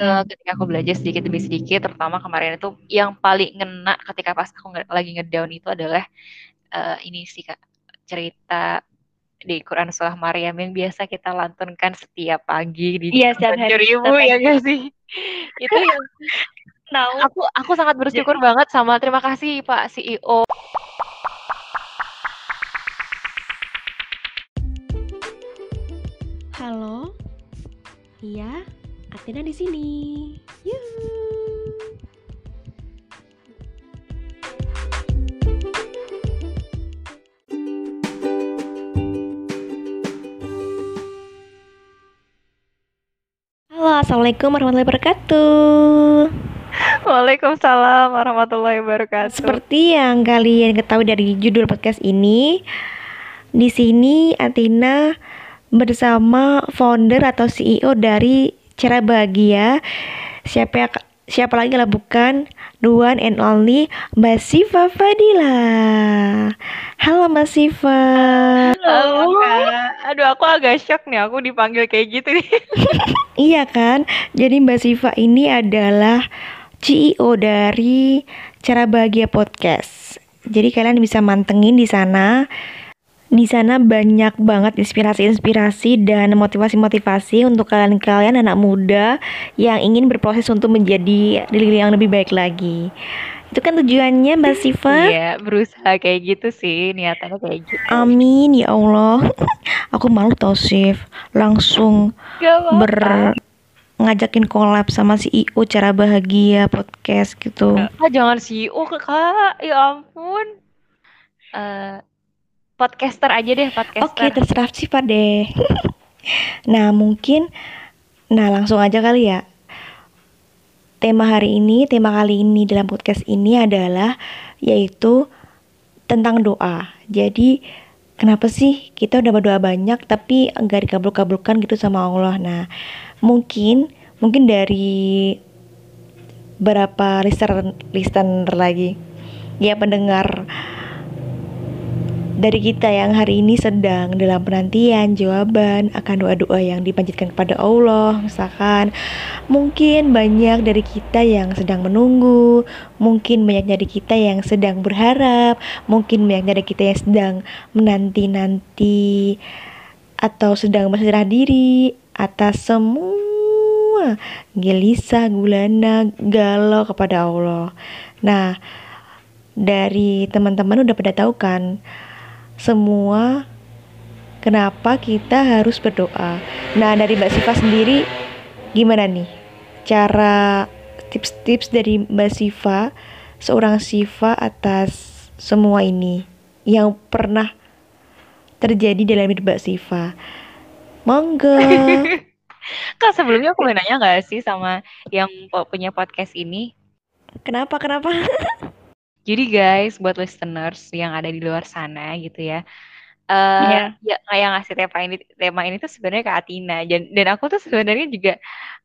uh, ketika aku belajar sedikit demi sedikit, terutama kemarin itu yang paling ngena ketika pas aku lagi ngedown itu adalah uh, ini sih kak cerita di Quran Surah Maryam yang biasa kita lantunkan setiap pagi di iya, ribu ya gak sih? Itu yang nah, aku aku sangat bersyukur banget sama terima kasih Pak CEO Halo, iya, Athena di sini. Yuhu. Halo, assalamualaikum warahmatullahi wabarakatuh. Waalaikumsalam warahmatullahi wabarakatuh. Seperti yang kalian ketahui dari judul podcast ini, di sini Atina bersama founder atau CEO dari Cara Bahagia. Siapa siapa lagi lah bukan the one and only Mbak Siva Fadila. Halo Mbak Siva. Halo. Kak. Aduh aku agak shock nih aku dipanggil kayak gitu nih. iya kan? Jadi Mbak Siva ini adalah CEO dari Cara Bahagia Podcast. Jadi kalian bisa mantengin di sana. Di sana banyak banget inspirasi-inspirasi dan motivasi-motivasi untuk kalian-kalian anak muda yang ingin berproses untuk menjadi diri yang lebih baik lagi. Itu kan tujuannya Mbak Siva? Iya, berusaha kayak gitu sih, niatannya kayak gitu. Amin ya Allah. Aku malu tau Sif, langsung ber ngajakin collab sama CEO cara bahagia podcast gitu. Ah, jangan CEO kak, ya ampun. Uh, podcaster aja deh podcaster. Oke okay, terserah pak deh. nah mungkin, nah langsung aja kali ya. Tema hari ini, tema kali ini dalam podcast ini adalah yaitu tentang doa. Jadi kenapa sih kita udah berdoa banyak tapi enggak dikabul-kabulkan gitu sama Allah. Nah mungkin mungkin dari berapa listener listener lagi ya pendengar dari kita yang hari ini sedang dalam penantian jawaban akan doa-doa yang dipanjatkan kepada Allah misalkan mungkin banyak dari kita yang sedang menunggu mungkin banyak dari kita yang sedang berharap mungkin banyak dari kita yang sedang menanti-nanti atau sedang berserah diri atas semua gelisah, gulana, galau kepada Allah. Nah, dari teman-teman udah pada tahu kan semua kenapa kita harus berdoa. Nah, dari Mbak Siva sendiri gimana nih cara tips-tips dari Mbak Siva seorang Siva atas semua ini yang pernah terjadi dalam hidup Mbak Siva. Monggo. Kak sebelumnya aku mau nanya gak sih sama yang punya podcast ini? Kenapa, kenapa? Jadi guys, buat listeners yang ada di luar sana gitu ya, uh, yeah. ya kayak ngasih tema ini tema ini tuh sebenarnya ke Atina dan dan aku tuh sebenarnya juga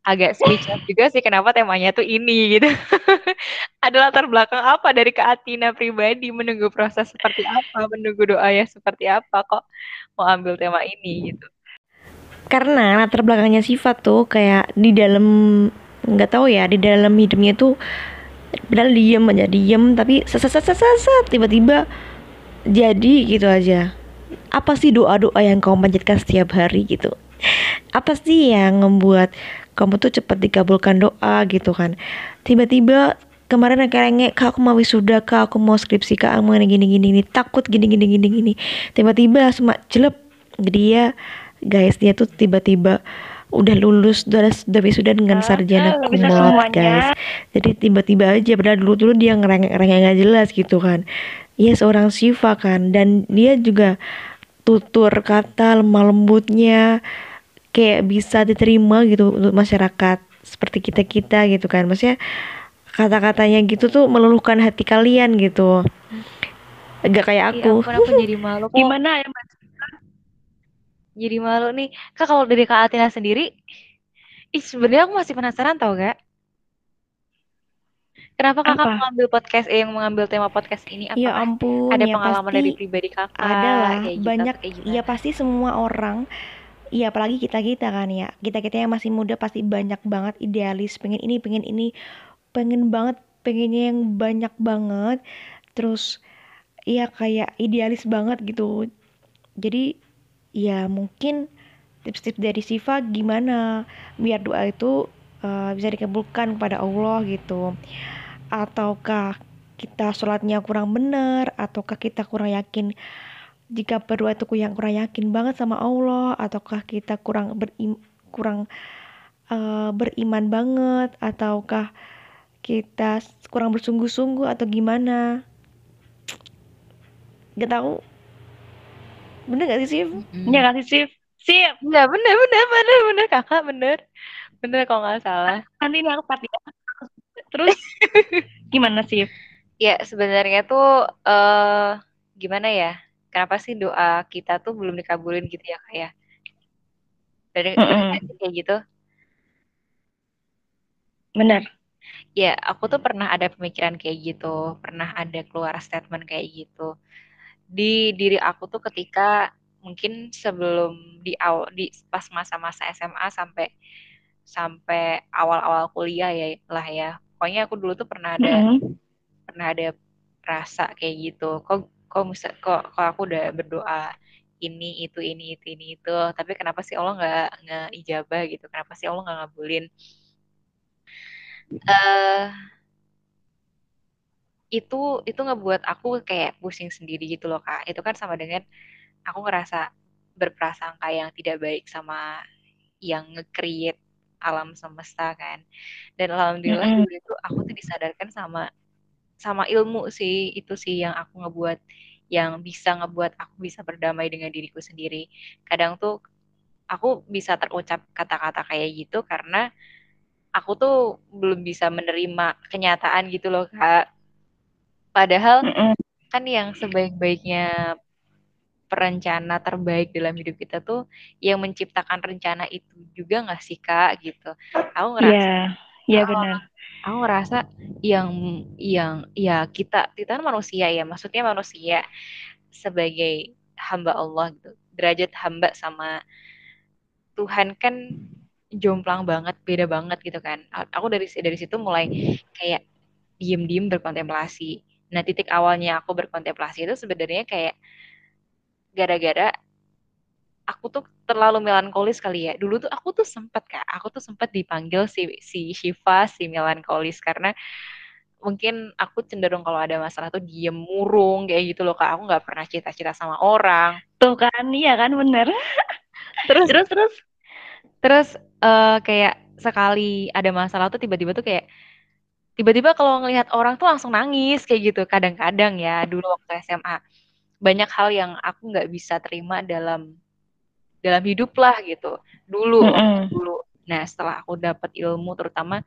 agak speechless juga sih kenapa temanya tuh ini gitu. ada latar belakang apa dari ke Atina pribadi? Menunggu proses seperti apa, menunggu doa ya seperti apa? Kok mau ambil tema ini gitu. Karena latar belakangnya sifat tuh kayak di dalam nggak tahu ya di dalam hidupnya tuh padahal diem aja diem tapi sesat sesat sesat tiba-tiba jadi gitu aja apa sih doa-doa yang kamu panjatkan setiap hari gitu apa sih yang membuat kamu tuh cepat dikabulkan doa gitu kan tiba-tiba kemarin kayak kak aku mau wisuda kak aku mau skripsi kak aku mau gini gini gini takut gini gini gini gini tiba-tiba semua jelek dia guys dia tuh tiba-tiba udah lulus udah udah wisuda dengan sarjana kumlot guys jadi tiba-tiba aja padahal dulu dulu dia ngerengek-rengek nggak jelas gitu kan ya seorang Siva kan dan dia juga tutur kata lemah lembutnya kayak bisa diterima gitu untuk masyarakat seperti kita kita gitu kan maksudnya kata-katanya gitu tuh meluluhkan hati kalian gitu agak kayak iya, aku. Ya, aku jadi malu. Gimana ya mas? Jadi malu nih. Kak kalau dari Kak Atina sendiri, ih sebenarnya aku masih penasaran tau gak? Kenapa kakak Apa? mengambil podcast eh, yang mengambil tema podcast ini? Apa ya ampun, ada ya pengalaman dari pribadi kakak? Ada lah, kayak gitu, banyak. Gitu, ya pasti semua orang Iya apalagi kita-kita kan ya. Kita-kita yang masih muda pasti banyak banget idealis, pengen ini, pengen ini, pengen banget, pengennya yang banyak banget. Terus iya kayak idealis banget gitu. Jadi ya mungkin tips-tips dari Siva gimana biar doa itu uh, bisa dikabulkan kepada Allah gitu. Ataukah kita sholatnya kurang benar, ataukah kita kurang yakin? Jika berdoa itu yang kurang yakin banget sama Allah ataukah kita kurang berim kurang uh, beriman banget ataukah kita kurang bersungguh-sungguh atau gimana? Gak tahu bener gak sih Sif? Iya gak sih Sif? Sif? Enggak bener bener bener bener kakak bener bener kalau nggak salah nanti ini aku pati terus gimana Sif? Ya sebenarnya tuh uh, gimana ya kenapa sih doa kita tuh belum dikabulin gitu ya kayak ya? dari mm -mm. kayak gitu benar ya aku tuh pernah ada pemikiran kayak gitu pernah ada keluar statement kayak gitu di diri aku tuh ketika mungkin sebelum di awal di pas masa-masa SMA sampai sampai awal-awal kuliah ya lah ya. Pokoknya aku dulu tuh pernah ada mm -hmm. pernah ada rasa kayak gitu. Kok kok misal kok kok aku udah berdoa ini itu ini itu ini itu. Tapi kenapa sih Allah nggak nggak ijabah gitu? Kenapa sih Allah nggak ngabulin? Uh, itu itu ngebuat aku kayak pusing sendiri gitu loh kak itu kan sama dengan aku ngerasa berprasangka yang tidak baik sama yang nge-create alam semesta kan dan alhamdulillah mm -hmm. itu aku tuh disadarkan sama sama ilmu sih itu sih yang aku ngebuat yang bisa ngebuat aku bisa berdamai dengan diriku sendiri. Kadang tuh aku bisa terucap kata-kata kayak gitu karena aku tuh belum bisa menerima kenyataan gitu loh kak. Padahal mm kan yang sebaik-baiknya perencana terbaik dalam hidup kita tuh yang menciptakan rencana itu juga nggak sih kak gitu. Aku ngerasa. Yeah Iya benar. Aku ngerasa yang yang ya kita kita kan manusia ya, maksudnya manusia sebagai hamba Allah gitu. Derajat hamba sama Tuhan kan jomplang banget, beda banget gitu kan. Aku dari dari situ mulai kayak diem-diem berkontemplasi. Nah, titik awalnya aku berkontemplasi itu sebenarnya kayak gara-gara aku tuh terlalu melankolis kali ya. Dulu tuh aku tuh sempat kak, aku tuh sempat dipanggil si si Shiva si melankolis karena mungkin aku cenderung kalau ada masalah tuh diem murung kayak gitu loh kak. Aku nggak pernah cita-cita sama orang. Tuh kan, iya kan bener. terus terus terus terus uh, kayak sekali ada masalah tuh tiba-tiba tuh kayak tiba-tiba kalau ngelihat orang tuh langsung nangis kayak gitu kadang-kadang ya dulu waktu SMA banyak hal yang aku nggak bisa terima dalam dalam hidup lah gitu dulu mm -hmm. dulu nah setelah aku dapat ilmu terutama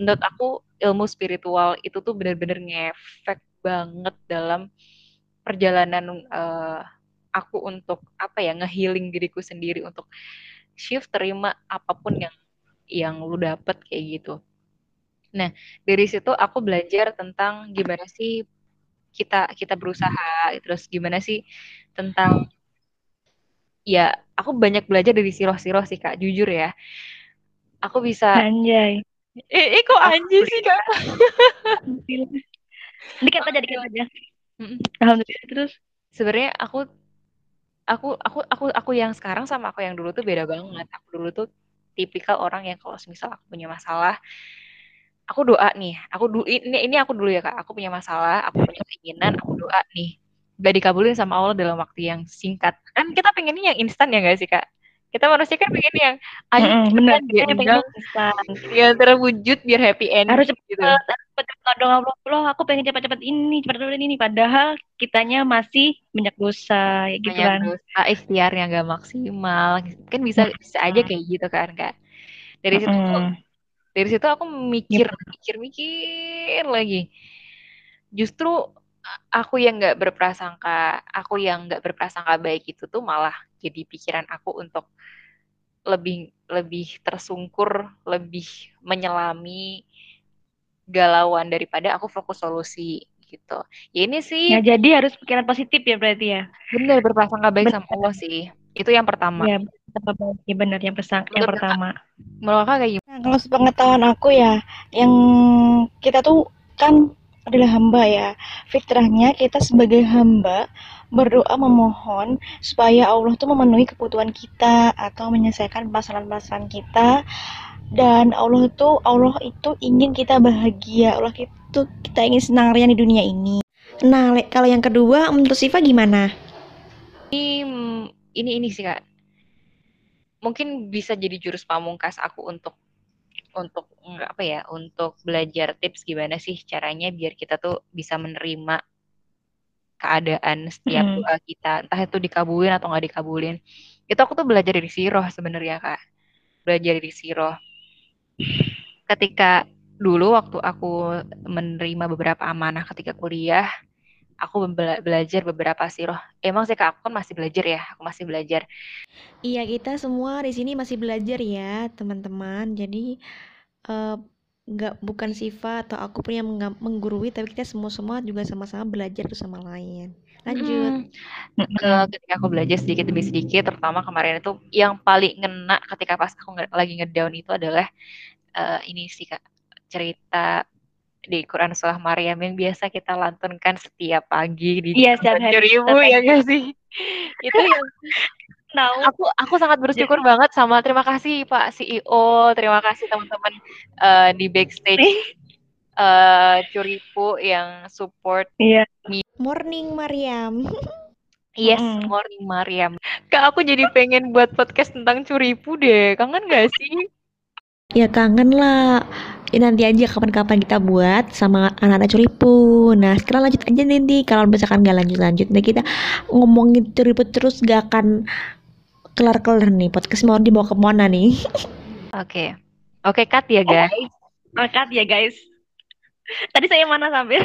menurut aku ilmu spiritual itu tuh bener-bener ngefek banget dalam perjalanan uh, aku untuk apa ya ngehealing diriku sendiri untuk shift terima apa pun yang yang lu dapet kayak gitu. Nah dari situ aku belajar tentang gimana sih kita kita berusaha, terus gimana sih tentang ya aku banyak belajar dari siroh-siroh sih kak jujur ya. Aku bisa anjay. Eh, eh kok anjay sih kak? dikit aja dikit aja. Alhamdulillah terus? Sebenarnya aku aku aku aku aku yang sekarang sama aku yang dulu tuh beda banget. Aku dulu tuh tipikal orang yang kalau misal aku punya masalah aku doa nih aku dulu ini ini aku dulu ya kak aku punya masalah aku punya keinginan aku doa nih gak dikabulin sama Allah dalam waktu yang singkat. Kan kita pengennya yang instan ya gak sih kak? Kita manusia kan pengen yang ayo mm, bener kita pengen instan. Ya terwujud biar happy end. Harus cepet, gitu. cepet dong Allah, Allah aku pengen cepat-cepat ini, cepat-cepat ini. Padahal kitanya masih banyak dosa, ya gitu banyak kan. dosa, ikhtiarnya gak maksimal. Kan bisa bisa aja kayak gitu kan kak. Dari situ mm. tuh, dari situ aku mikir, mikir, mikir lagi. Justru aku yang nggak berprasangka, aku yang nggak berprasangka baik itu tuh malah jadi pikiran aku untuk lebih lebih tersungkur, lebih menyelami galauan daripada aku fokus solusi gitu. Ya ini sih. Ya jadi harus pikiran positif ya berarti ya. Bener berprasangka baik Bener. sama Allah sih. Itu yang pertama. Ya. Tambah baik ya benar yang pesang yang pertama. menurut kakak kayak gimana? Nah, kalau sepengetahuan aku ya yang kita tuh kan adalah hamba ya. Fitrahnya kita sebagai hamba berdoa memohon supaya Allah tuh memenuhi kebutuhan kita atau menyelesaikan masalah-masalah kita. Dan Allah itu Allah itu ingin kita bahagia. Allah itu kita ingin senang riang di dunia ini. Nah kalau yang kedua menurut Siva gimana? Ini ini ini sih kak mungkin bisa jadi jurus pamungkas aku untuk untuk apa ya untuk belajar tips gimana sih caranya biar kita tuh bisa menerima keadaan setiap hmm. doa kita. Entah itu dikabulin atau nggak dikabulin. Itu aku tuh belajar dari siroh sebenarnya kak. Belajar dari siroh. Ketika dulu waktu aku menerima beberapa amanah ketika kuliah aku be belajar beberapa siroh emang sih kak aku kan masih belajar ya aku masih belajar. Iya kita semua di sini masih belajar ya teman-teman. Jadi uh, nggak bukan sifat atau aku punya menggurui tapi kita semua semua juga sama-sama belajar tuh sama lain. Lanjut. Mm. ketika aku belajar sedikit demi sedikit terutama kemarin itu yang paling ngena ketika pas aku lagi ngedown itu adalah uh, ini sih kak cerita di Quran Surah Maryam yang biasa kita lantunkan setiap pagi di iya, setiap hari ribu ya gak sih itu yang tahu. Aku aku sangat bersyukur Jadi, banget sama terima kasih Pak CEO, terima kasih teman-teman uh, di backstage uh, Curipu yang support iya. me. Morning Mariam. Yes, mm. morning Mariam. Kak, aku jadi pengen buat podcast tentang Curipu deh. Kangen gak sih? Ya kangen lah. Ya, nanti aja kapan-kapan kita buat sama anak-anak curipu. Nah sekarang lanjut aja nanti. Kalau misalkan nggak lanjut-lanjut, nah kita ngomongin curipu terus gak akan kelar-kelar nih podcast mau dibawa ke mana nih oke oke cut ya guys oh, cut ya guys tadi saya mana sambil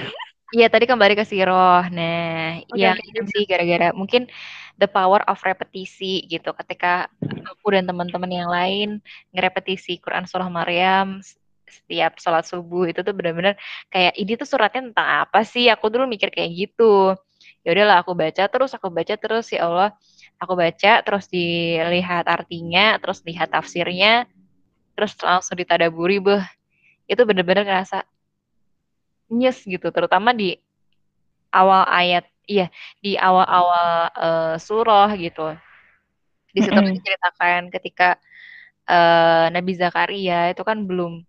Iya tadi kembali ke Siroh. Nah, okay, yang okay. itu sih gara-gara mungkin the power of repetisi gitu. Ketika aku dan teman-teman yang lain ngerepetisi Quran surah Maryam setiap sholat subuh itu tuh benar-benar kayak ini tuh suratnya tentang apa sih? Aku dulu mikir kayak gitu. Ya udahlah aku baca terus, aku baca terus ya Allah aku baca terus dilihat artinya terus lihat tafsirnya terus langsung ditadaburi beh itu bener-bener ngerasa nyes gitu terutama di awal ayat iya di awal-awal uh, surah gitu di situ mm -hmm. diceritakan ketika uh, Nabi Zakaria itu kan belum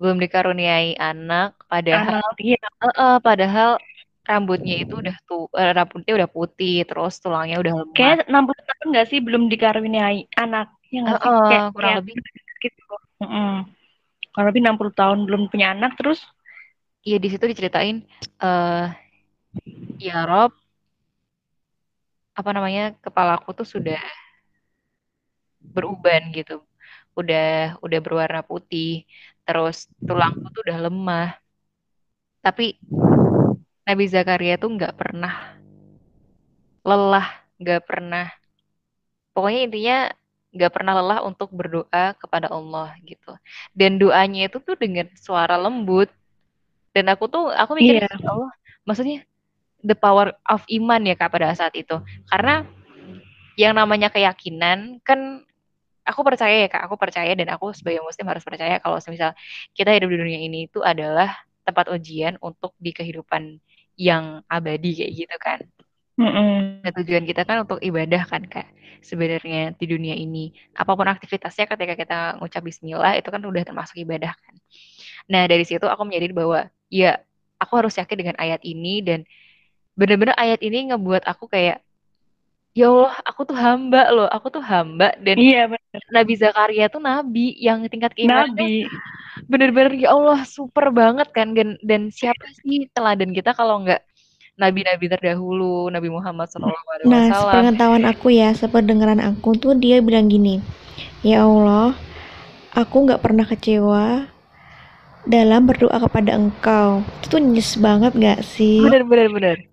belum dikaruniai anak padahal anak, iya. uh, uh, padahal rambutnya itu udah tuh uh, rambutnya udah putih terus tulangnya udah lemah. Kayak 60 tahun nggak sih belum dikaruniai anak ya nggak sih? Uh, kayak, kurang kayak lebih gitu. Mm -hmm. Kurang lebih 60 tahun belum punya anak terus Iya di situ diceritain uh, ya Rob apa namanya kepalaku tuh sudah beruban gitu. Udah udah berwarna putih, terus tulangku tuh udah lemah. Tapi Nabi Zakaria tuh nggak pernah lelah, nggak pernah. Pokoknya intinya nggak pernah lelah untuk berdoa kepada Allah gitu. Dan doanya itu tuh dengan suara lembut. Dan aku tuh aku mikir yeah. Allah, maksudnya the power of iman ya kak pada saat itu. Karena yang namanya keyakinan kan aku percaya ya kak, aku percaya dan aku sebagai muslim harus percaya kalau misal kita hidup di dunia ini itu adalah tempat ujian untuk di kehidupan yang abadi kayak gitu kan. Mm-hmm. Nah, tujuan kita kan untuk ibadah kan kak. Sebenarnya di dunia ini apa pun aktivitasnya ketika kita ngucap Bismillah itu kan udah termasuk ibadah kan. Nah dari situ aku menjadi bahwa ya aku harus yakin dengan ayat ini dan benar-benar ayat ini ngebuat aku kayak ya Allah aku tuh hamba loh aku tuh hamba dan iya, bener. Nabi Zakaria tuh nabi yang tingkat keimanannya bener-bener ya Allah super banget kan dan, dan siapa sih teladan kita kalau nggak nabi-nabi terdahulu Nabi Muhammad SAW. Nah, sepengetahuan aku ya, sependengaran aku tuh dia bilang gini, ya Allah, aku nggak pernah kecewa dalam berdoa kepada Engkau. Itu tuh nyes banget nggak sih? Bener bener bener.